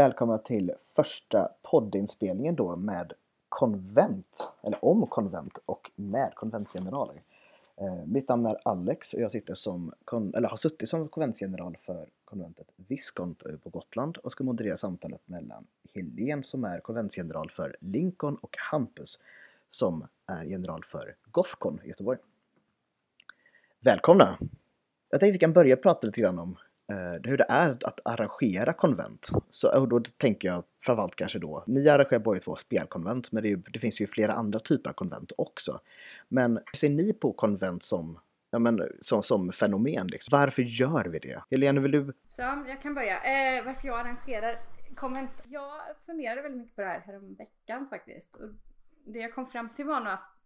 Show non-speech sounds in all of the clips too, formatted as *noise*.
Välkomna till första poddinspelningen då med konvent, eller om konvent och med konventsgeneraler. Eh, mitt namn är Alex och jag sitter som, eller har suttit som konventsgeneral för konventet Viscont på Gotland och ska moderera samtalet mellan Helene som är konventsgeneral för Lincoln och Hampus som är general för Gothcon i Göteborg. Välkomna! Jag tänkte vi kan börja prata lite grann om Eh, hur det är att arrangera konvent. Så, och då tänker jag framförallt kanske då, ni arrangerar båda två spelkonvent men det, ju, det, finns ju flera andra typer av konvent också. Men hur ser ni på konvent som, ja, men, som, som fenomen? Liksom? Varför gör vi det? Helene, vill du? Så, jag kan börja. Eh, varför jag arrangerar konvent? Jag funderade väldigt mycket på det här häromveckan faktiskt. Och det jag kom fram till var nog att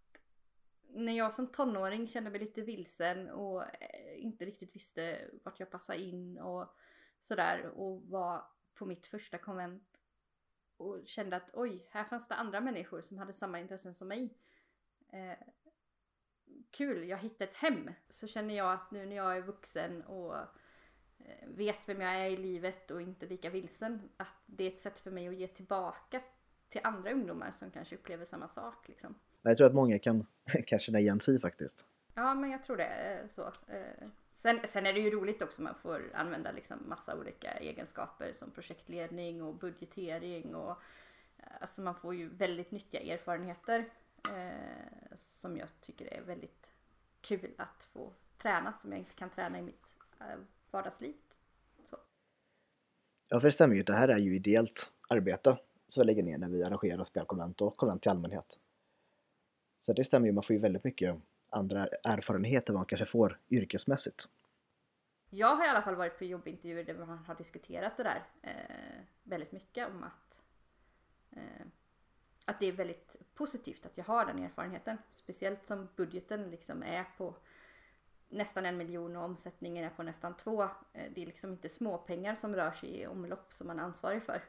när jag som tonåring kände mig lite vilsen och eh, inte riktigt visste vart jag passade in och sådär och var på mitt första konvent och kände att oj, här fanns det andra människor som hade samma intressen som mig. Eh, kul, jag hittade ett hem. Så känner jag att nu när jag är vuxen och eh, vet vem jag är i livet och inte lika vilsen, att det är ett sätt för mig att ge tillbaka till andra ungdomar som kanske upplever samma sak. Liksom. Jag tror att många kan, kan känna igen sig faktiskt. Ja, men jag tror det är så. Eh, sen, sen är det ju roligt också, man får använda liksom massa olika egenskaper som projektledning och budgetering och eh, alltså man får ju väldigt nyttiga erfarenheter eh, som jag tycker är väldigt kul att få träna som jag inte kan träna i mitt eh, vardagsliv. Så. Ja, för det stämmer ju. Det här är ju ideellt arbete som vi lägger ner när vi arrangerar spelkonvent och konvent till allmänhet. Så det stämmer ju, man får ju väldigt mycket andra erfarenheter man kanske får yrkesmässigt. Jag har i alla fall varit på jobbintervjuer där man har diskuterat det där eh, väldigt mycket om att eh, att det är väldigt positivt att jag har den erfarenheten. Speciellt som budgeten liksom är på nästan en miljon och omsättningen är på nästan två. Eh, det är liksom inte småpengar som rör sig i omlopp som man är ansvarig för.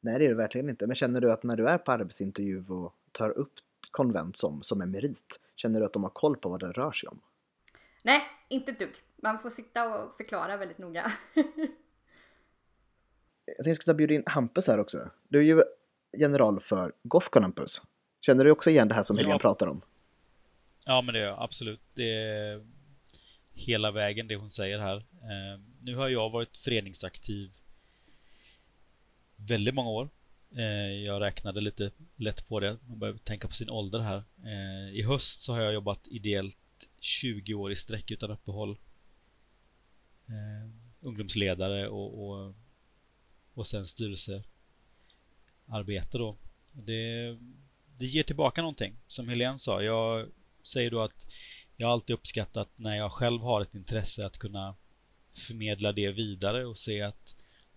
Nej det är det verkligen inte. Men känner du att när du är på arbetsintervju och tar upp konvent som, som en merit, känner du att de har koll på vad det rör sig om? Nej, inte ett dugg. Man får sitta och förklara väldigt noga. *laughs* jag tänkte att bjuda in Hampus här också. Du är ju general för Gothcon Hampus. Känner du också igen det här som ja. Helene pratar om? Ja men det gör jag absolut. Det är hela vägen det hon säger här. Eh, nu har jag varit föreningsaktiv väldigt många år. Eh, jag räknade lite lätt på det. Man behöver tänka på sin ålder här. Eh, I höst så har jag jobbat ideellt 20 år i sträck utan uppehåll. Eh, ungdomsledare och, och, och sen styrelsearbete då. Det, det ger tillbaka någonting. Som Helene sa, jag säger då att jag alltid uppskattat när jag själv har ett intresse att kunna förmedla det vidare och se att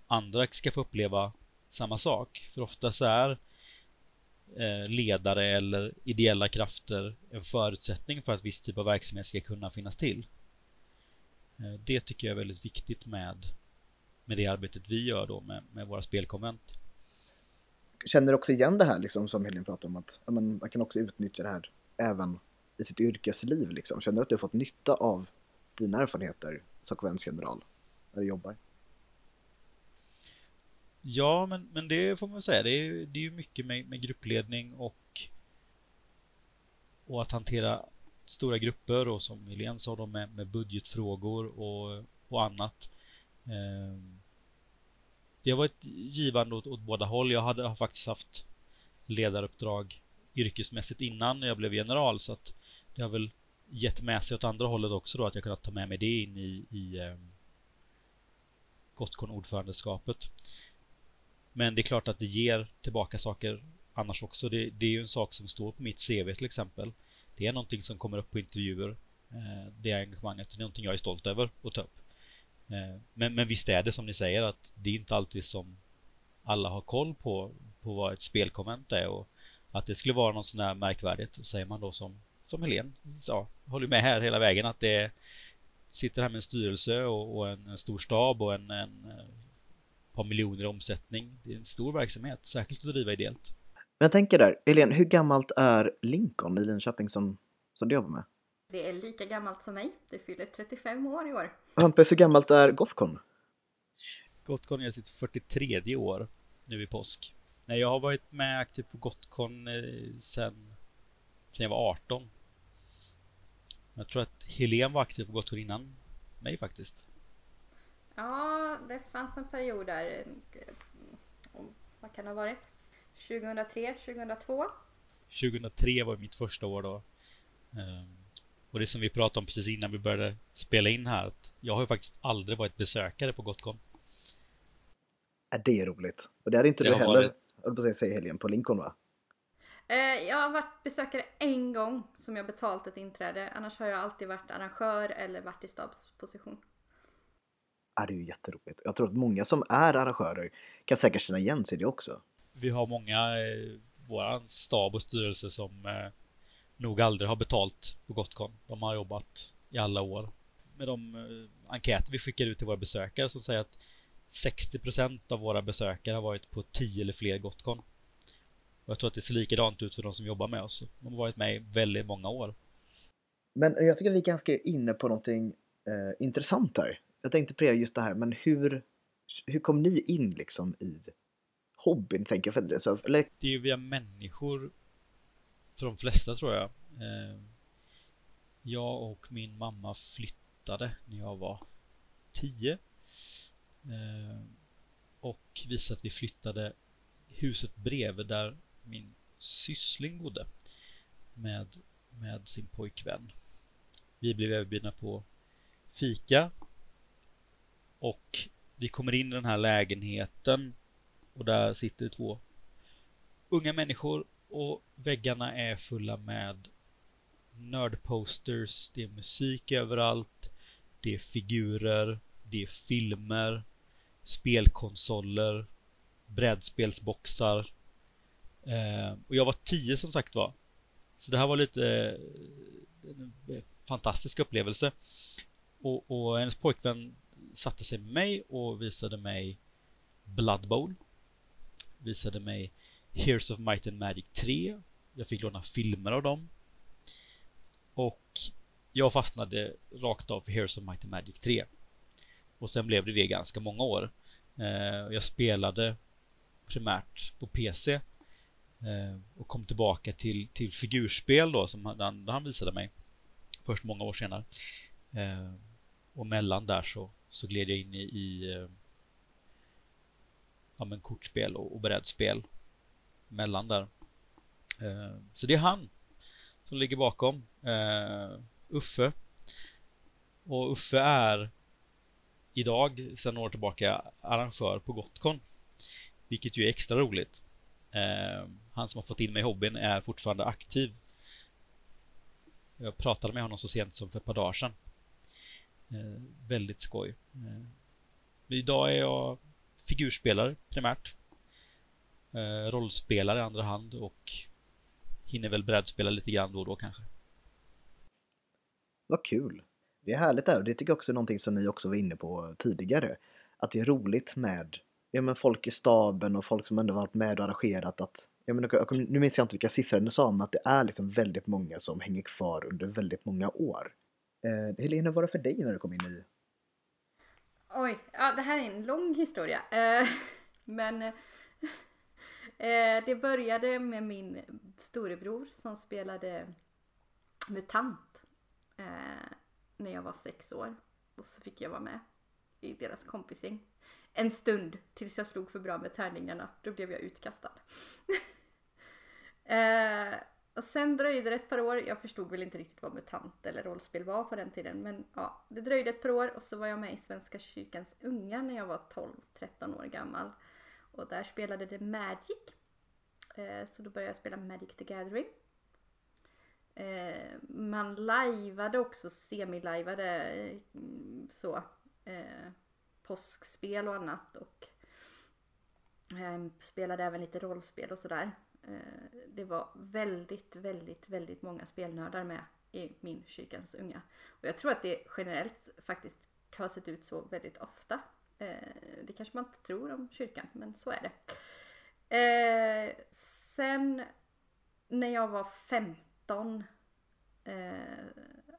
andra ska få uppleva samma sak. För oftast är eh, ledare eller ideella krafter en förutsättning för att viss typ av verksamhet ska kunna finnas till. Eh, det tycker jag är väldigt viktigt med, med det arbetet vi gör då med, med våra spelkonvent. Känner du också igen det här liksom, som Helene pratade om att ja, man kan också utnyttja det här även i sitt yrkesliv? Liksom? Känner du att du har fått nytta av dina erfarenheter som konventsgeneral när du jobbar? Ja, men, men det får man säga. Det är, det är ju mycket med, med gruppledning och, och att hantera stora grupper och som Helene sa då med, med budgetfrågor och, och annat. Eh, det har varit givande åt, åt båda håll. Jag hade, har faktiskt haft ledaruppdrag yrkesmässigt innan jag blev general så att det har väl gett med sig åt andra hållet också då att jag kunnat ta med mig det in i, i eh, Gotcon-ordförandeskapet. Men det är klart att det ger tillbaka saker annars också. Det, det, är ju en sak som står på mitt CV till exempel. Det är någonting som kommer upp på intervjuer. Eh, det engagemanget. Det är någonting jag är stolt över att ta upp. Eh, men, men visst är det som ni säger att det är inte alltid som alla har koll på, på vad ett spelkonvent är och att det skulle vara något sån här märkvärdigt. Så säger man då som, som Helene sa, håller med här hela vägen att det sitter här med en styrelse och, och en, en, stor stab och en, en par miljoner i omsättning. Det är en stor verksamhet, särskilt att driva ideellt. Men jag tänker där, Helene, hur gammalt är Lincoln i Linköping som, som du jobbar med? Det är lika gammalt som mig. Det fyller 35 år i år. Hampus, hur gammalt är Gothcon? Gotcon är sitt 43 år nu i påsk. Nej, jag har varit med aktivt på Gotcon eh, sen, sen jag var 18. Jag tror att Helen var aktiv på Gotcon innan mig faktiskt. Ja, det fanns en period där. Vad kan det ha varit? 2003, 2002? 2003 var mitt första år då. Ehm, och det som vi pratade om precis innan vi började spela in här. Att jag har ju faktiskt aldrig varit besökare på Gotcon. Är det roligt? Och det är inte Det du har heller, varit- höll på att säga helgen, på Lincoln va? Eh, jag har varit besökare en gång som jag betalt ett inträde. Annars har jag alltid varit arrangör eller varit i stabsposition. Ja, det är ju jätteroligt. Jag tror att många som är arrangörer kan säkert känna igen sig i det också. Vi har många, eh, våran stab och styrelse som eh, nog aldrig har betalt på Gotcon. De har jobbat i alla år. Med de eh, enkäter vi skickar ut till våra besökare som säger att 60% av våra besökare har varit på 10 eller fler Gotcon. Och jag tror att det ser likadant ut för de som jobbar med oss. De har varit med i väldigt många år. Men jag tycker att vi är ganska inne på någonting eh, intressant här. Jag tänkte på det just det här, men hur, hur kom ni in liksom i hobbyn, tänker jag. För det, så, eller, Det är ju via människor för de flesta tror jag. Eh, jag och min mamma flyttade när jag var tio eh, Och visade att vi flyttade huset bredvid där min syssling bodde med, med sin pojkvän. Vi blev erbjudna på fika och vi kommer in i den här lägenheten. Och där sitter två unga människor. Och väggarna är fulla med nördposters, det är musik överallt, det är figurer, det är filmer, spelkonsoler, brädspelsboxar. Eh, och jag var tio som sagt var. Så det här var lite eh, en fantastisk upplevelse. Och, och hennes pojkvän satte sig med mig och visade mig Blood Bowl. Visade mig Heroes of Might and Magic 3. Jag fick låna filmer av dem. Och jag fastnade rakt av för Heroes of Might and Magic 3. Och sen blev det det ganska många år. Eh, jag spelade primärt på PC. Eh, och kom tillbaka till, till figurspel då som han, han visade mig. Först många år senare. Eh, och mellan där så, så gled jag in i, i eh, ja, men kortspel och, och brädspel mellan där. Eh, så det är han som ligger bakom. Eh, Uffe. Och Uffe är idag, sedan några år tillbaka, arrangör på Gotcon. Vilket ju är extra roligt. Eh, han som har fått in mig i hobbyn är fortfarande aktiv. Jag pratade med honom så sent som för ett par dagar sedan. Eh, väldigt skoj. Eh, idag är jag figurspelare primärt. Eh, rollspelare i andra hand och hinner väl brädspela lite grann då och då kanske. Vad kul! Det är härligt där och det tycker jag också är någonting som ni också var inne på tidigare. Att det är roligt med ja, men folk i staben och folk som ändå varit med och arrangerat att ja, men, nu minns jag inte vilka siffror ni sa men att det är liksom väldigt många som hänger kvar under väldigt många år. Eh, Helena, vad var det för dig när du kom in i Oj, ja det här är en lång historia. Eh, *laughs* men eh, eh, det började med min storebror som spelade MUTANT eh, när jag var sex år. Och så fick jag vara med i deras kompisgäng. En stund tills jag slog för bra med tärningarna. Då blev jag utkastad. *laughs* Eh, och sen dröjde det ett par år. Jag förstod väl inte riktigt vad MUTANT eller rollspel var på den tiden. Men ja, det dröjde ett par år och så var jag med i Svenska kyrkans unga när jag var 12-13 år gammal. Och där spelade det Magic. Eh, så då började jag spela Magic the Gathering. Eh, man lajvade också, semi-lajvade mm, så. Eh, påskspel och annat. Och spelade även lite rollspel och sådär. Eh, det var väldigt, väldigt, väldigt många spelnördar med i min kyrkans unga. Och jag tror att det generellt faktiskt har sett ut så väldigt ofta. Eh, det kanske man inte tror om kyrkan, men så är det. Eh, sen när jag var 15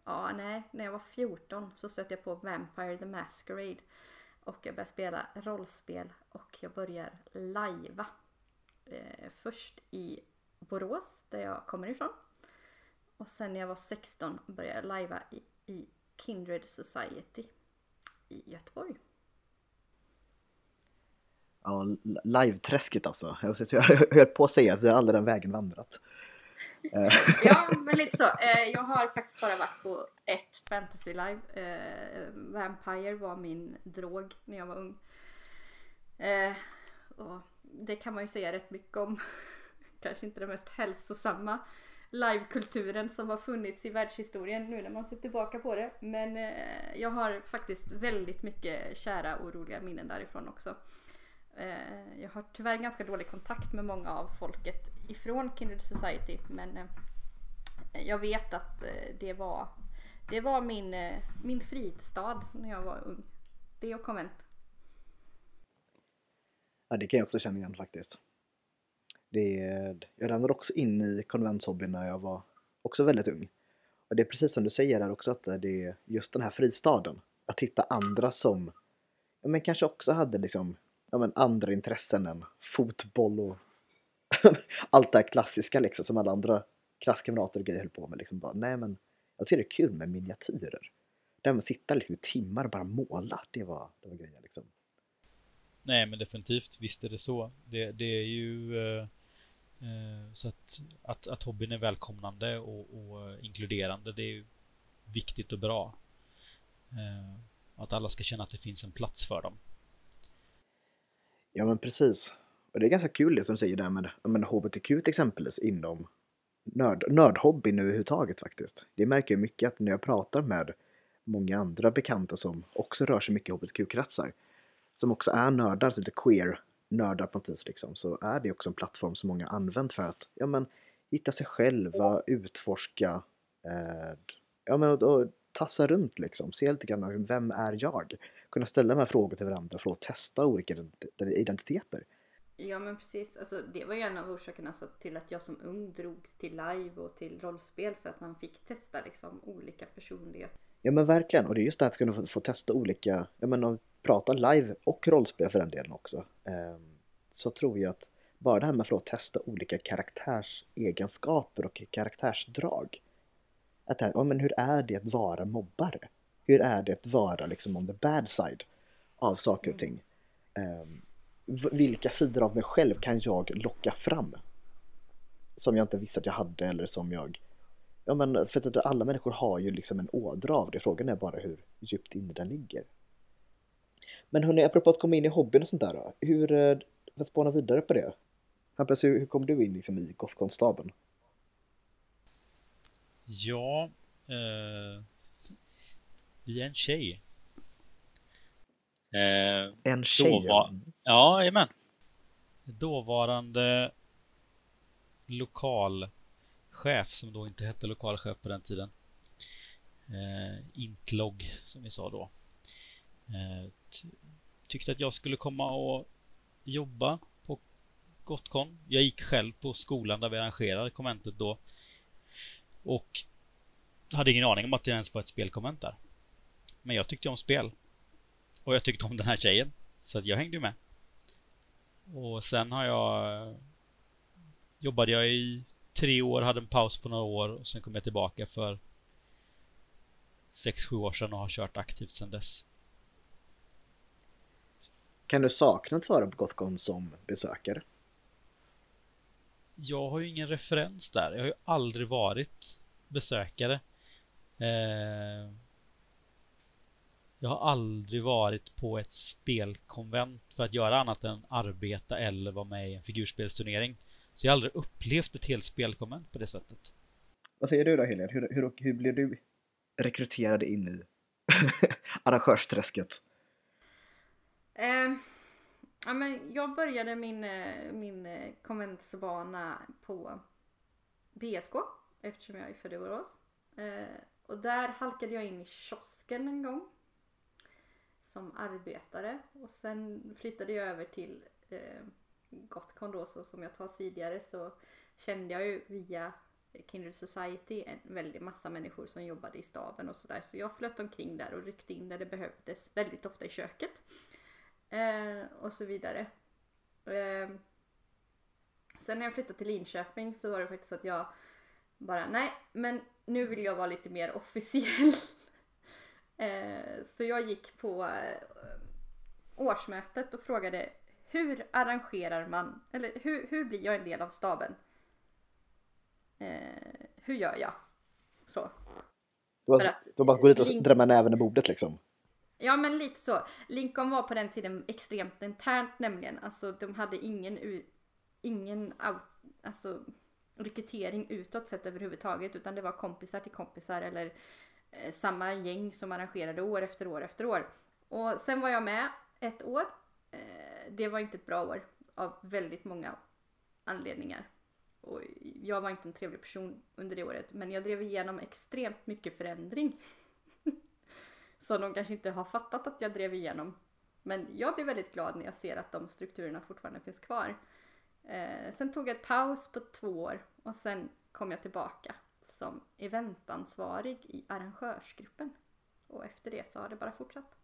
Ja, nej, när jag var 14 så stötte jag på Vampire the Masquerade. och jag började spela rollspel och jag börjar lajva. Eh, först i Borås där jag kommer ifrån. Och sen när jag var 16 började jag lajva i, i Kindred Society i Göteborg. Ja, live-träsket alltså. Jag *laughs* höll på att säga att vi har aldrig den vägen vandrat. Eh. *laughs* ja, men lite så. Eh, jag har faktiskt bara varit på ett fantasy live. Eh, Vampire var min drog när jag var ung. Och det kan man ju säga rätt mycket om. *laughs* Kanske inte den mest hälsosamma livekulturen som har funnits i världshistorien nu när man ser tillbaka på det. Men eh, jag har faktiskt väldigt mycket kära och roliga minnen därifrån också. Eh, jag har tyvärr ganska dålig kontakt med många av folket ifrån Kindred Society men eh, jag vet att eh, det var, det var min, eh, min fristad när jag var ung. Det och konvent. Ja, det kan jag också känna igen faktiskt. Det, jag ramlade också in i konventshobbyn när jag var också väldigt ung. Och det är precis som du säger där också att det är just den här fristaden. Att hitta andra som ja, men kanske också hade liksom ja, men andra intressen än fotboll och *laughs* allt det här klassiska liksom som alla andra klasskamrater och grejer höll på med. Liksom bara, nej men jag tycker det är kul med miniatyrer. Där man sitter att sitta liksom i timmar och bara måla, det var, det var grejen liksom. Nej men definitivt, visst är det så. Det, det är ju eh, eh, så att, att, att hobbyn är välkomnande och, och inkluderande, det är ju viktigt och bra. Eh, att alla ska känna att det finns en plats för dem. Ja men precis. Och det är ganska kul det som du säger där med men, HBTQ exempelvis inom nörd, nördhobbyn överhuvudtaget faktiskt. Det märker jag mycket att när jag pratar med många andra bekanta som också rör sig mycket i HBTQ-kretsar som också är nördar, lite queer nördar på något vis liksom, så är det också en plattform som många använt för att ja, men, hitta sig själva, utforska, eh, ja, men, och, och, tassa runt liksom, se lite grann vem är jag? kunna ställa de här frågorna till varandra för att testa olika identiteter. Ja men precis, alltså, det var ju en av orsakerna alltså, till att jag som ung drogs till live och till rollspel för att man fick testa liksom, olika personligheter. Ja men verkligen, och det är just det att kunna få, få testa olika, ja men prata live och rollspel för den delen också. Um, så tror jag att bara det här med att få testa olika karaktärsegenskaper och karaktärsdrag. Att här, ja, men hur är det att vara mobbare? Hur är det att vara liksom on the bad side av saker och ting? Um, vilka sidor av mig själv kan jag locka fram? Som jag inte visste att jag hade eller som jag Ja men för att alla människor har ju liksom en ådra av det, frågan är bara hur djupt inne den ligger. Men hörni, apropå att komma in i hobbyn och sånt där då, hur, eh, för att spåna vidare på det. Hampus, hur, hur kom du in liksom i Gothkonstaben? Ja, eh, via en tjej. Eh, en tjej? Dåvar ja, jajamän. Dåvarande chef som då inte hette lokalchef på den tiden. Eh, Intlog, som vi sa då. Eh, tyckte att jag skulle komma och jobba på Gotcon. Jag gick själv på skolan där vi arrangerade konventet då. Och hade ingen aning om att det ens var ett spelkonvent där. Men jag tyckte om spel. Och jag tyckte om den här tjejen. Så jag hängde med. Och sen har jag jobbade jag i tre år, hade en paus på några år och sen kom jag tillbaka för sex, sju år sedan och har kört aktivt sedan dess. Kan du sakna att vara på Gotcon som besökare? Jag har ju ingen referens där. Jag har ju aldrig varit besökare. Eh, jag har aldrig varit på ett spelkonvent för att göra annat än arbeta eller vara med i en figurspelsturnering. Så jag har aldrig upplevt ett helt spelkonvent på det sättet. Vad säger du då Helene? Hur, hur, hur blev du rekryterad in i *laughs* arrangörsträsket? Eh, ja, men jag började min, eh, min eh, konventsbana på BSK eftersom jag är född i Borås. Eh, och där halkade jag in i kiosken en gång som arbetare och sen flyttade jag över till eh, Gothcon då så som jag tar tidigare så kände jag ju via Kindred Society en väldig massa människor som jobbade i staven och sådär så jag flöt omkring där och ryckte in där det behövdes väldigt ofta i köket. Eh, och så vidare. Eh, sen när jag flyttade till Linköping så var det faktiskt så att jag bara nej, men nu vill jag vara lite mer officiell. *laughs* eh, så jag gick på eh, årsmötet och frågade hur arrangerar man, eller hur, hur blir jag en del av staben? Eh, hur gör jag? Så. Var, För att var bara att gå dit och Link- drämma näven i bordet liksom. Ja men lite så. Lincoln var på den tiden extremt internt nämligen. Alltså de hade ingen, ingen out, alltså, rekrytering utåt sett överhuvudtaget. Utan det var kompisar till kompisar eller eh, samma gäng som arrangerade år efter år efter år. Och sen var jag med ett år. Det var inte ett bra år av väldigt många anledningar. Och jag var inte en trevlig person under det året. Men jag drev igenom extremt mycket förändring. *laughs* Som de kanske inte har fattat att jag drev igenom. Men jag blir väldigt glad när jag ser att de strukturerna fortfarande finns kvar. Eh, sen tog jag ett paus på två år och sen kom jag tillbaka som eventansvarig i arrangörsgruppen. Och efter det så har det bara fortsatt.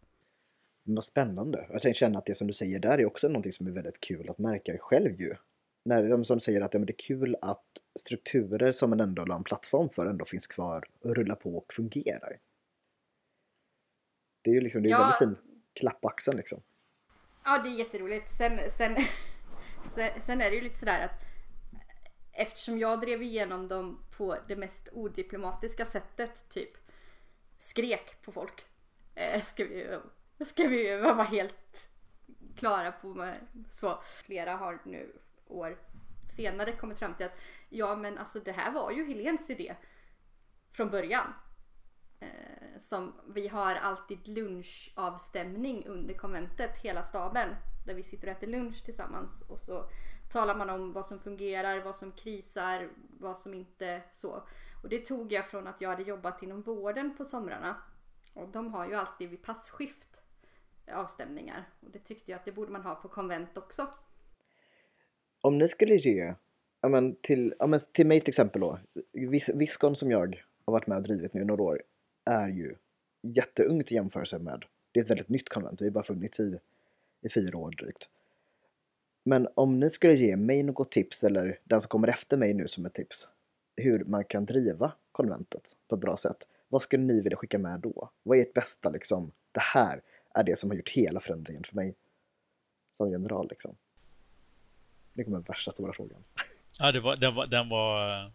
Men vad spännande. Jag känna att det som du säger där är också någonting som är väldigt kul att märka själv ju. När, som du säger att ja, men det är kul att strukturer som man ändå la en plattform för ändå finns kvar och rullar på och fungerar. Det är ju liksom, det är Ja. väldigt fin klapp på axeln liksom. Ja, det är jätteroligt. Sen, sen, *laughs* sen, sen är det ju lite sådär att eftersom jag drev igenom dem på det mest odiplomatiska sättet, typ skrek på folk. Eh, vi, ska vi vara helt klara på med så. Flera har nu år senare kommit fram till att ja men alltså det här var ju Helens idé från början. Eh, som vi har alltid lunchavstämning under konventet, hela staben. Där vi sitter och äter lunch tillsammans och så talar man om vad som fungerar, vad som krisar, vad som inte så. Och det tog jag från att jag hade jobbat inom vården på somrarna. Och de har ju alltid vid passskift avstämningar. Och det tyckte jag att det borde man ha på konvent också. Om ni skulle ge, ja men till, ja men till mig till exempel då, Vis- Viskon som jag har varit med och drivit nu i några år är ju jätteungt i jämförelse med, det är ett väldigt nytt konvent, vi har bara funnits i, i fyra år drygt. Men om ni skulle ge mig något tips eller den som kommer efter mig nu som ett tips hur man kan driva konventet på ett bra sätt. Vad skulle ni vilja skicka med då? Vad är ert bästa liksom? Det här är det som har gjort hela förändringen för mig som general liksom. Det kommer värsta stora frågan. *laughs* Ja, det var, den var... Den var... eh,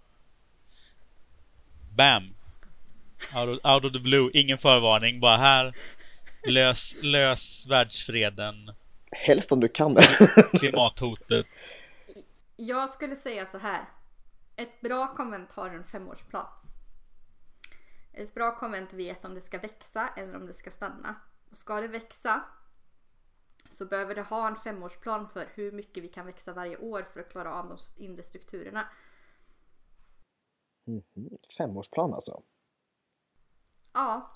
Bam! Out of, out of the blue, ingen förvarning, bara här. Lös, lös världsfreden, Helst om du kan. *laughs* klimathotet. Jag skulle säga så här. Ett bra konvent har en femårsplan. Ett bra konvent vet om det ska växa eller om det ska stanna. Och ska det växa så behöver det ha en femårsplan för hur mycket vi kan växa varje år för att klara av de inre strukturerna. Mhm, Femårsplan alltså. Ja,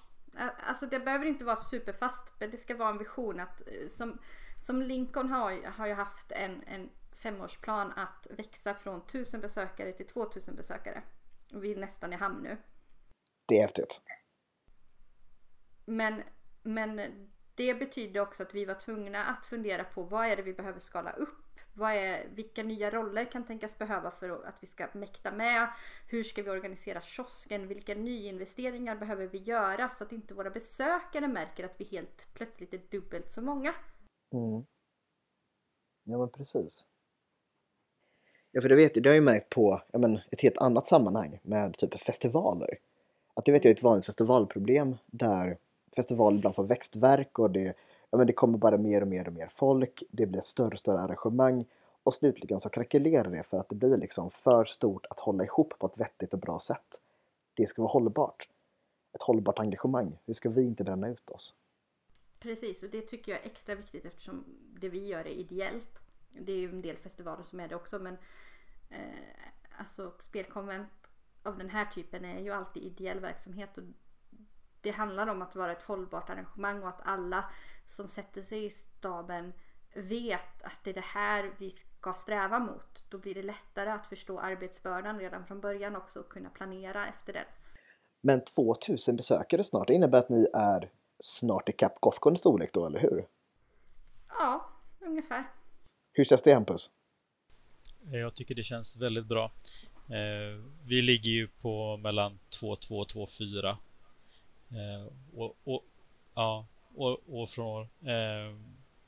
alltså det behöver inte vara superfast men det ska vara en vision att eh, som, som Lincoln har, har ju haft en, en femårsplan att växa från 1000 besökare till 2000 besökare. Och vi är nästan i hamn nu. Det är häftigt. Men, men det betyder också att vi var tvungna att fundera på vad är det vi behöver skala upp? Vad är, vilka nya roller kan tänkas behöva för att vi ska mäkta med? Hur ska vi organisera kiosken? Vilka nyinvesteringar behöver vi göra så att inte våra besökare märker att vi helt plötsligt är dubbelt så många? Mm. Ja men precis. Ja för det vet jag, det har jag ju märkt på ja, men, ett helt annat sammanhang med typ festivaler. Att det vet jag är ett vanligt festivalproblem där festivaler ibland får växtverk och det, ja, men det kommer bara mer och mer och mer folk. Det blir större och större arrangemang och slutligen så krackelerar det för att det blir liksom för stort att hålla ihop på ett vettigt och bra sätt. Det ska vara hållbart. Ett hållbart engagemang. Hur ska vi inte bränna ut oss? Precis, och det tycker jag är extra viktigt eftersom det vi gör är ideellt. Det är ju en del festivaler som är det också men eh, alltså spelkonvent av den här typen är ju alltid ideell verksamhet och det handlar om att vara ett hållbart arrangemang och att alla som sätter sig i staben vet att det är det här vi ska sträva mot. Då blir det lättare att förstå arbetsbördan redan från början också och kunna planera efter den. Men 2000 besökare snart, det innebär att ni är snart ikapp Gothcons storlek då, eller hur? Ja, ungefär. Hur känns det Hampus? Jag tycker det känns väldigt bra. Eh, vi ligger ju på mellan 2-2 och 2-4. Eh, och, och, ja, och, och från. Eh,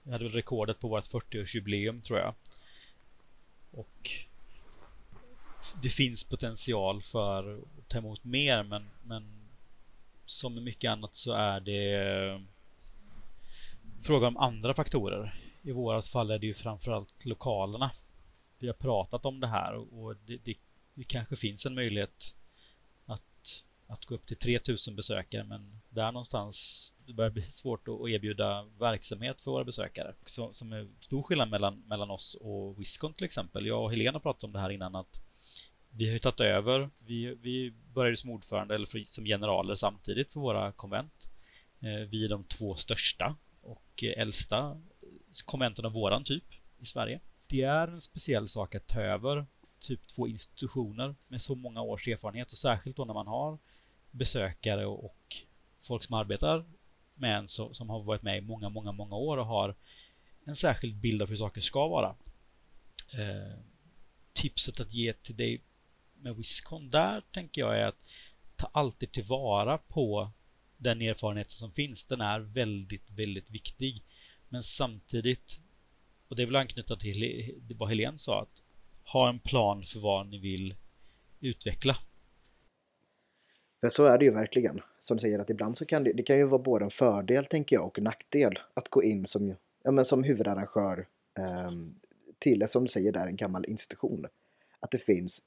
vi hade väl rekordet på vårt 40-årsjubileum tror jag. Och det finns potential för att ta emot mer men, men som med mycket annat så är det eh, fråga om andra faktorer. I vårat fall är det ju framförallt lokalerna. Vi har pratat om det här och det, det, det kanske finns en möjlighet att, gå upp till 3000 besökare men där någonstans det börjar bli svårt att erbjuda verksamhet för våra besökare. Så, som är stor skillnad mellan, mellan oss och Wiscon till exempel. Jag och Helena pratade om det här innan att vi har ju tagit över. Vi, vi började som ordförande eller som generaler samtidigt för våra konvent. Eh, vi är de två största och äldsta konventen av våran typ i Sverige. Det är en speciell sak att ta över typ två institutioner med så många års erfarenhet och särskilt då när man har besökare och folk som arbetar med en som har varit med i många, många, många år och har en särskild bild av hur saker ska vara. Eh, tipset att ge till dig med Wiscon där tänker jag är att ta alltid tillvara på den erfarenheten som finns. Den är väldigt, väldigt viktig. Men samtidigt, och det vill anknyta till vad Helene sa, att ha en plan för vad ni vill utveckla. För så är det ju verkligen. Som du säger att ibland så kan det, det kan ju vara både en fördel tänker jag och en nackdel att gå in som, ja, men som huvudarrangör eh, till, som du säger, där en gammal institution. Att det finns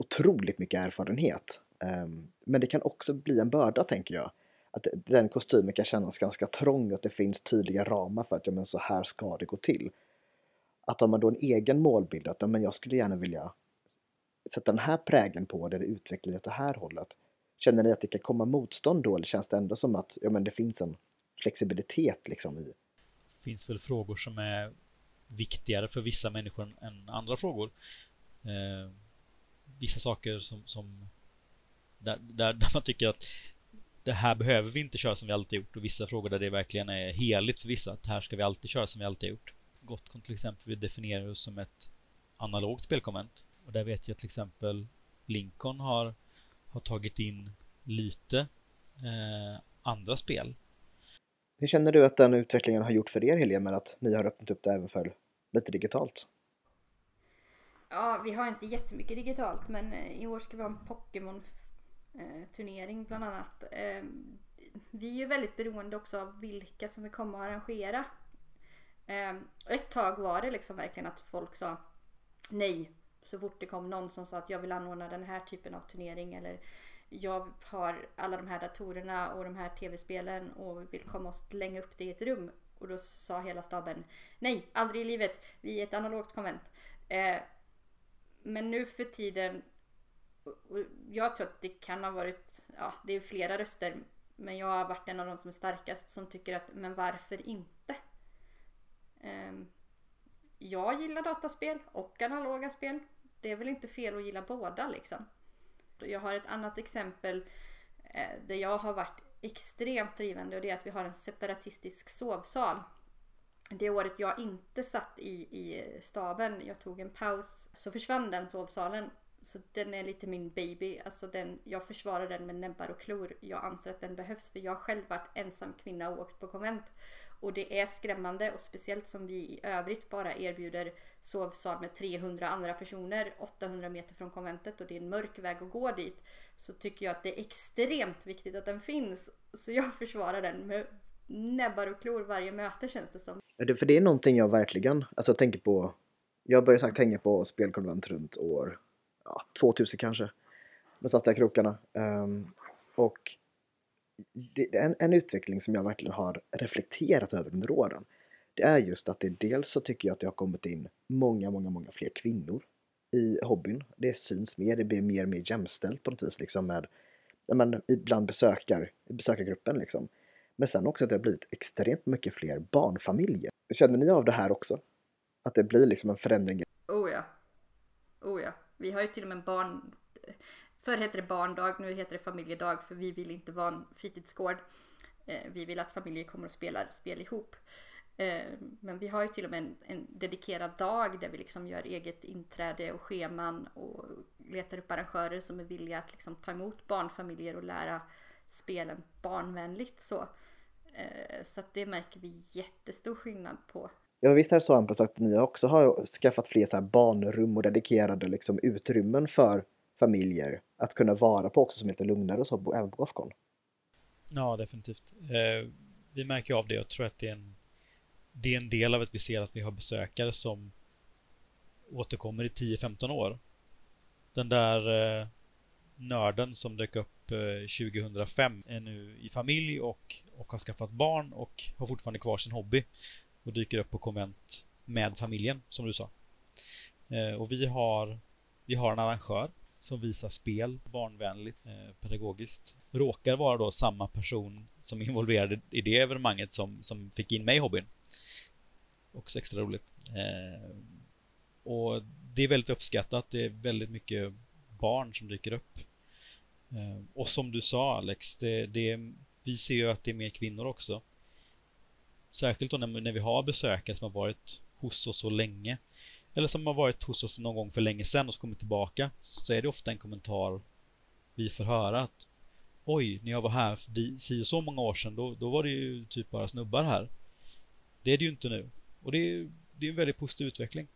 otroligt mycket erfarenhet. Eh, men det kan också bli en börda tänker jag. Att den kostymen kan kännas ganska trång och att det finns tydliga ramar för att ja, men så här ska det gå till. Att har man då en egen målbild att ja, men jag skulle gärna vilja sätta den här prägen på det, eller utveckla det åt det här hållet Känner ni att det kan komma motstånd då eller känns det ändå som att ja, men det finns en flexibilitet liksom i? Det finns väl frågor som är viktigare för vissa människor än andra frågor. Eh, vissa saker som, som där, där, där, man tycker att det här behöver vi inte köra som vi alltid gjort och vissa frågor där det verkligen är heligt för vissa att här ska vi alltid köra som vi alltid gjort. Gotcon till exempel vi definierar oss som ett analogt spelkonvent och där vet jag till exempel Lincoln har har tagit in lite eh, andra spel. Hur känner du att den utvecklingen har gjort för er Helene med att ni har öppnat upp det även för lite digitalt? Ja, vi har inte jättemycket digitalt men eh, i år ska vi ha en Pokémon eh, bland annat. Eh, vi är ju väldigt beroende också av vilka som vill komma och arrangera. Ett tag var det liksom verkligen att folk sa nej, så fort det kom någon som sa att jag vill anordna den här typen av turnering eller jag har alla de här datorerna och de här tv-spelen och vill komma och slänga upp det i ett rum. Och då sa hela staben nej, aldrig i livet. Vi är ett analogt konvent. Eh, men nu för tiden, och jag tror att det kan ha varit, ja det är flera röster, men jag har varit en av de som är starkast som tycker att, men varför inte? Eh, jag gillar dataspel och analoga spel det är väl inte fel att gilla båda liksom. Jag har ett annat exempel eh, där jag har varit extremt drivande och det är att vi har en separatistisk sovsal. Det året jag inte satt i, i staben, jag tog en paus, så försvann den sovsalen. Så den är lite min baby. Alltså den, jag försvarar den med näbbar och klor. Jag anser att den behövs för jag har själv varit ensam kvinna och åkt på konvent. Och det är skrämmande och speciellt som vi i övrigt bara erbjuder sovsal med 300 andra personer 800 meter från konventet och det är en mörk väg att gå dit. Så tycker jag att det är extremt viktigt att den finns. Så jag *laughs* försvarar den med näbbar och klor varje möte känns det som. Ja, för det är någonting jag verkligen alltså, tänker på. Jag började sagt tänka på spelkonvent runt år ja, 2000 kanske. Med satt där krokarna. Um, och det en, en, utveckling som jag verkligen har reflekterat över under åren. Det är just att det dels så tycker jag att det har kommit in många, många, många fler kvinnor i hobbyn. Det syns mer, det blir mer och mer jämställt på något vis liksom med men, bland besökar, besökargruppen liksom. Men sen också att det har blivit extremt mycket fler barnfamiljer. Känner ni av det här också? Att det blir liksom en förändring? Oh ja. Oh ja. Vi har ju till och med barn Förr hette det barndag, nu heter det familjedag för vi vill inte vara en fritidsgård. Eh, vi vill att familjer kommer och spelar spel ihop. Eh, men vi har ju till och med en, en, dedikerad dag där vi liksom gör eget inträde och scheman och letar upp arrangörer som är villiga att liksom ta emot barnfamiljer och lära spelen barnvänligt så. Eh, så att det märker vi jättestor skillnad på. Ja visst är det så Hampus att ni också har skaffat fler så här barnrum och dedikerade liksom utrymmen för familjer att kunna vara på också som är lite lugnare och så även på Gothcon. Ja definitivt. Eh, vi märker av det. Jag tror att det är en det är en del av att vi ser att vi har besökare som återkommer i 10-15 år. Den där eh, nörden som dök upp eh, 2005 är nu i familj och, och har skaffat barn och har fortfarande kvar sin hobby och dyker upp på konvent med familjen som du sa. Eh, och vi har, vi har en arrangör som visar spel barnvänligt, eh, pedagogiskt. Råkar vara då samma person som involverade i det evenemanget som, som fick in mig i hobbyn. Också extra roligt. Eh, och det är väldigt uppskattat. Det är väldigt mycket barn som dyker upp. Eh, och som du sa Alex, det, det, vi ser ju att det är mer kvinnor också. Särskilt då när, när vi har besökare som har varit hos oss så länge. Eller som har varit hos oss någon gång för länge sedan och så kommit tillbaka. Så är det ofta en kommentar vi får höra att Oj, när jag var här för si och så många år sedan, då, då var det ju typ bara snubbar här. Det är det ju inte nu. Och det är, det är en väldigt positiv utveckling.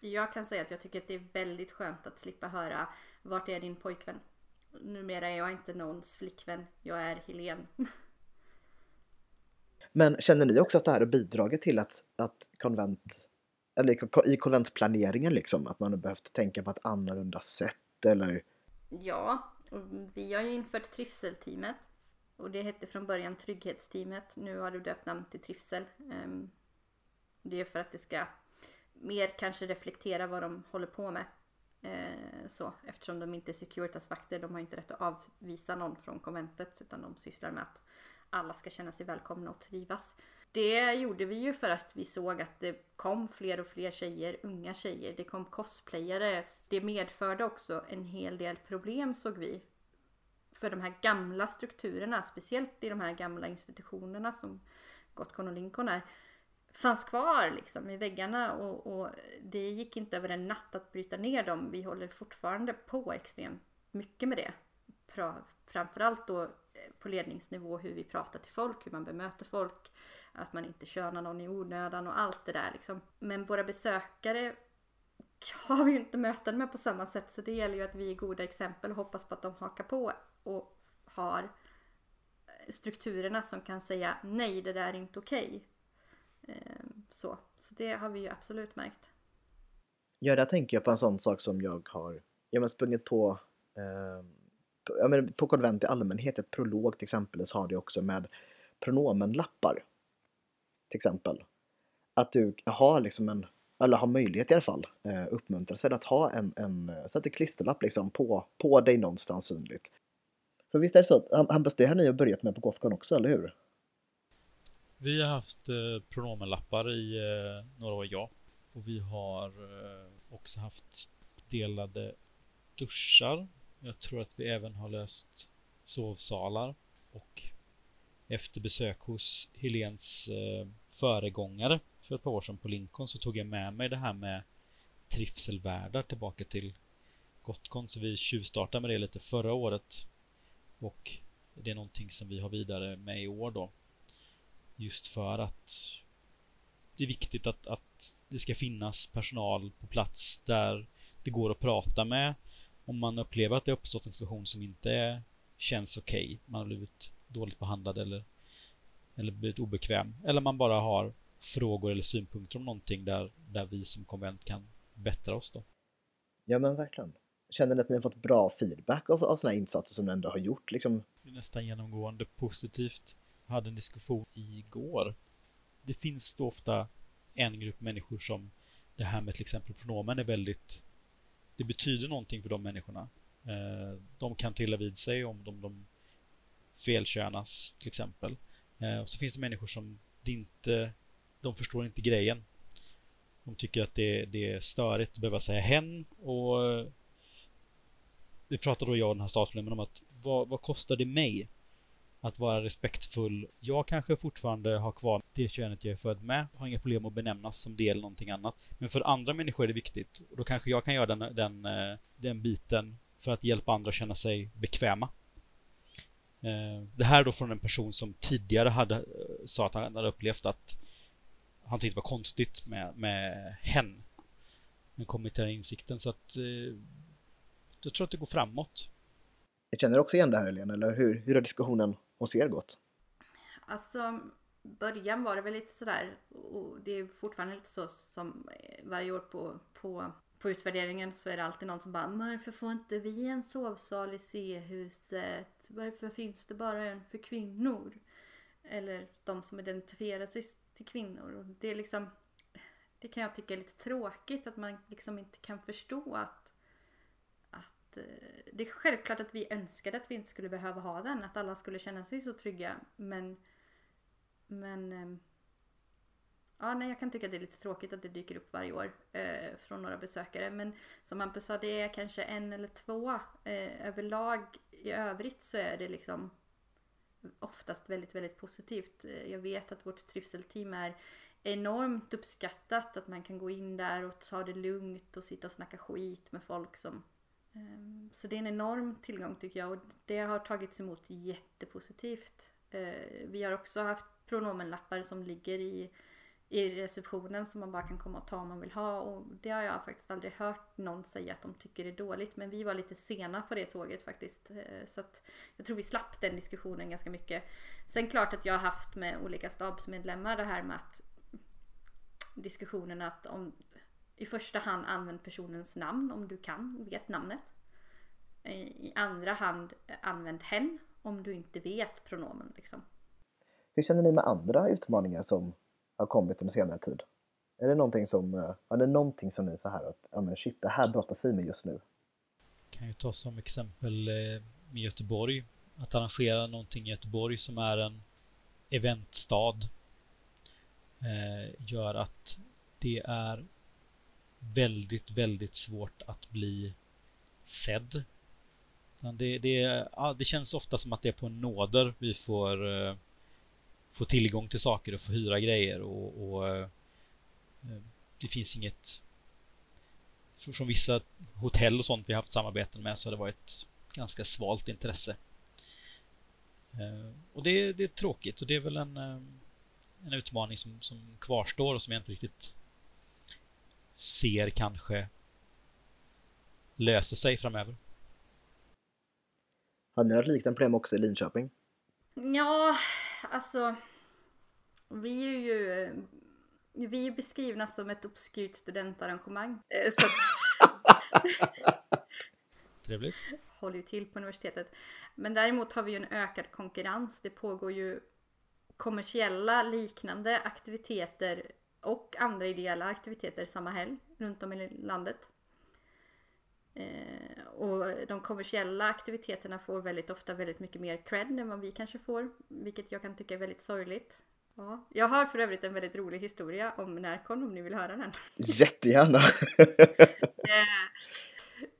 Jag kan säga att jag tycker att det är väldigt skönt att slippa höra Vart är din pojkvän? Numera är jag inte någons flickvän. Jag är Helen. *laughs* Men känner ni också att det här har bidragit till att, att konvent, eller i konventplaneringen liksom, att man har behövt tänka på ett annorlunda sätt eller? Ja, vi har ju infört trivselteamet och det hette från början trygghetsteamet. Nu har du döpt namn till trivsel. Ehm, det är för att det ska mer kanske reflektera vad de håller på med. Eh, så, eftersom de inte är Securitas-vakter, de har inte rätt att avvisa någon från konventet utan de sysslar med att alla ska känna sig välkomna och trivas. Det gjorde vi ju för att vi såg att det kom fler och fler tjejer, unga tjejer. Det kom cosplayare. Det medförde också en hel del problem såg vi. För de här gamla strukturerna, speciellt i de här gamla institutionerna som Gotcon och Lincoln är fanns kvar liksom i väggarna och, och, det gick inte över en natt att bryta ner dem. Vi håller fortfarande på extremt mycket med det. Framförallt då eh, på ledningsnivå hur vi pratar till folk, hur man bemöter folk, att man inte könar någon i onödan och allt det där liksom. Men våra besökare *laughs* har vi ju inte möten med på samma sätt så det gäller ju att vi är goda exempel och hoppas på att de hakar på och har eh, strukturerna som kan säga nej, det där är inte okej. Okay så, så det har vi ju absolut märkt. Ja, där tänker jag på en sån sak som jag har jag sprungit på eh, på, ja, men på konvent i allmänhet, ett prolog till exempel, så har det också med pronomenlappar. Till exempel. Att du har liksom en, eller har möjlighet i alla fall, eh, uppmuntra sig att ha en, en eh, sätta klisterlapp liksom på, på dig någonstans synligt. För visst är det så, Hampus, det har ni börjat med på Gothcon också, eller hur? Vi har haft eh, pronomenlappar i eh, några år, ja. Och vi har eh, också haft delade duschar. Jag tror att vi även har löst sovsalar. Och efter besök hos Helens eh, föregångare för ett par år sedan på Lincoln så tog jag med mig det här med trivselvärdar tillbaka till Gotcon. Så vi tjuvstartade med det lite förra året. Och det är någonting som vi har vidare med i år då. Just för att det är viktigt att, att det ska finnas personal på plats där det går att prata med om man upplever att det uppstått en situation som inte känns okej. Okay. Man har blivit dåligt behandlad eller, eller blivit obekväm. Eller man bara har frågor eller synpunkter om någonting där, där vi som konvent kan bättra oss då. Ja men verkligen. Känner ni att ni har fått bra feedback av, av sådana insatser som ni ändå har gjort? Liksom? Det är nästan genomgående positivt hade en diskussion igår. Det finns då ofta en grupp människor som det här med till exempel pronomen är väldigt det betyder någonting för de människorna. Eh, de kan trilla vid sig om de, de felkönas till exempel. Eh, och så finns det människor som det inte de förstår inte grejen. De tycker att det, det är störigt att behöva säga hen och eh, vi pratade då jag och den här statsmedlemmen om att vad, vad kostar det mig att vara respektfull. Jag kanske fortfarande har kvar det könet jag är född med. Har inga problem att benämnas som det eller någonting annat. Men för andra människor är det viktigt. Och då kanske jag kan göra den, den, eh, den biten för att hjälpa andra att känna sig bekväma. Eh, det här är då från en person som tidigare hade eh, sa att han hade upplevt att han tyckte det var konstigt med, med hen. Men kommit till den insikten så att jag tror att det går framåt. Jag känner också igen det här Helene, eller hur, hur har diskussionen hos er gott? Alltså, början var det väl lite sådär och det är fortfarande lite så som eh, varje år på, på, på utvärderingen så är det alltid någon som bara Varför får inte vi en sovsal i C-huset? Varför finns det bara en för kvinnor? Eller de som identifierar sig till kvinnor. Det är liksom Det kan jag tycka är lite tråkigt att man liksom inte kan förstå att att eh, det är självklart att vi önskade att vi inte skulle behöva ha den, att alla skulle känna sig så trygga. Men, men ehm, Ja, nej, jag kan tycka att det är lite tråkigt att det dyker upp varje år eh, från några besökare. Men som Hampus sa, det är kanske en eller två. Eh, överlag i övrigt så är det liksom oftast väldigt, väldigt positivt. Eh, jag vet att vårt trivselteam är enormt uppskattat. Att man kan gå in där och ta det lugnt och sitta och snacka skit med folk som Ehm, så det är en enorm tillgång tycker jag och det har tagits emot jättepositivt. Ehm, vi har också haft pronomenlappar som ligger i, i receptionen som man bara kan komma och ta om man vill ha och det har jag faktiskt aldrig hört någon säga att de tycker är dåligt men vi var lite sena på det tåget faktiskt ehm, så att jag tror vi slapp den diskussionen ganska mycket. Sen klart att jag har haft med olika stabsmedlemmar det här med att diskussionen att om i första hand använd personens namn om du kan, vet namnet. I andra hand använd hen om du inte vet pronomen. Liksom. Hur känner ni med andra utmaningar som har kommit under senare tid? Är det någonting som, eh, är det någonting som ni så här att, ja men shit, det här brottas vi med just nu? Kan ju ta som exempel eh, med Göteborg. Att arrangera någonting i Göteborg som är en eventstad eh, gör att det är väldigt, väldigt svårt att bli sedd. Det, det, ja, det känns ofta som att det är på nåder vi får, eh, uh, får tillgång till saker och får hyra grejer och, och uh, det finns inget från vissa hotell och sånt vi haft samarbeten med så har det varit ganska svalt intresse. Uh, och det, det, är tråkigt och det är väl en, en utmaning som, som kvarstår och som jag inte riktigt ser kanske löser sig framöver. Hade ni något liknande problem också i Linköping? Ja, alltså vi är ju vi är beskrivna som ett obskyrt studentarrangemang. Eh, så att... *laughs* Trevligt. Håller ju till på universitetet. Men däremot har vi ju en ökad konkurrens. Det pågår ju kommersiella liknande aktiviteter och andra ideella aktiviteter samma helg runt om i landet. Eh, och de kommersiella aktiviteterna får väldigt ofta väldigt mycket mer cred än vad vi kanske får, vilket jag kan tycka är väldigt sorgligt. Ja. Jag har för övrigt en väldigt rolig historia om Närcon om ni vill höra den. Jättegärna! *laughs* Eh,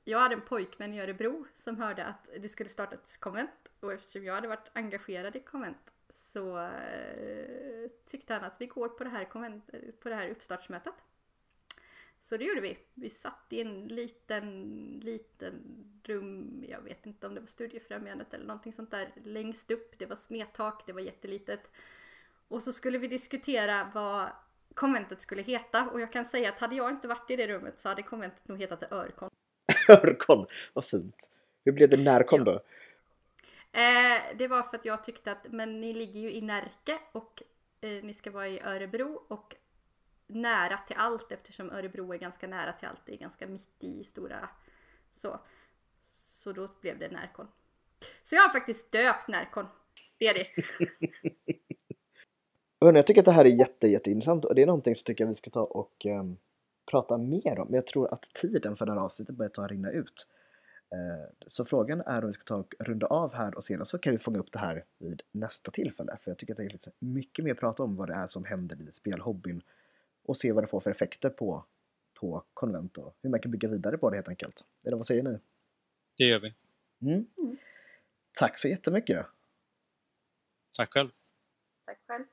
jag hade en pojkvän i Örebro som hörde att det skulle starta ett konvent och eftersom jag hade varit engagerad i konvent så eh, tyckte han att vi går på det, här konvent, på det här uppstartsmötet. Så det gjorde vi. Vi satt i en liten, liten rum, jag vet inte om det var studiefrämjandet eller någonting sånt där, längst upp. Det var snedtak, det var jättelitet. Och så skulle vi diskutera vad konventet skulle heta och jag kan säga att hade jag inte varit i det rummet så hade konventet nog hetat Örkon. *laughs* Örkon, vad fint. Hur blev det Närkon då? Eh, det var för att jag tyckte att, men ni ligger ju i Närke och eh, ni ska vara i Örebro och nära till allt eftersom Örebro är ganska nära till allt. Det är ganska mitt i stora så. Så då blev det Närkon. Så jag har faktiskt döpt Närkon. Det är det. *laughs* Jag tycker att det här är jätte, jätteintressant och det är någonting som tycker jag vi ska ta och um, prata mer om. Men jag tror att tiden för det här avsnittet börjar ta och rinna ut. Eh, så frågan är om vi ska ta och runda av här och sedan så kan vi fånga upp det här vid nästa tillfälle. För jag tycker att det är lite mycket mer att prata om vad det är som händer i spelhobbyn och se vad det får för effekter på, på konvent och hur man kan bygga vidare på det helt enkelt. Eller vad säger ni? Det gör vi. Mm. Tack så jättemycket! Tack själv. Tack själv.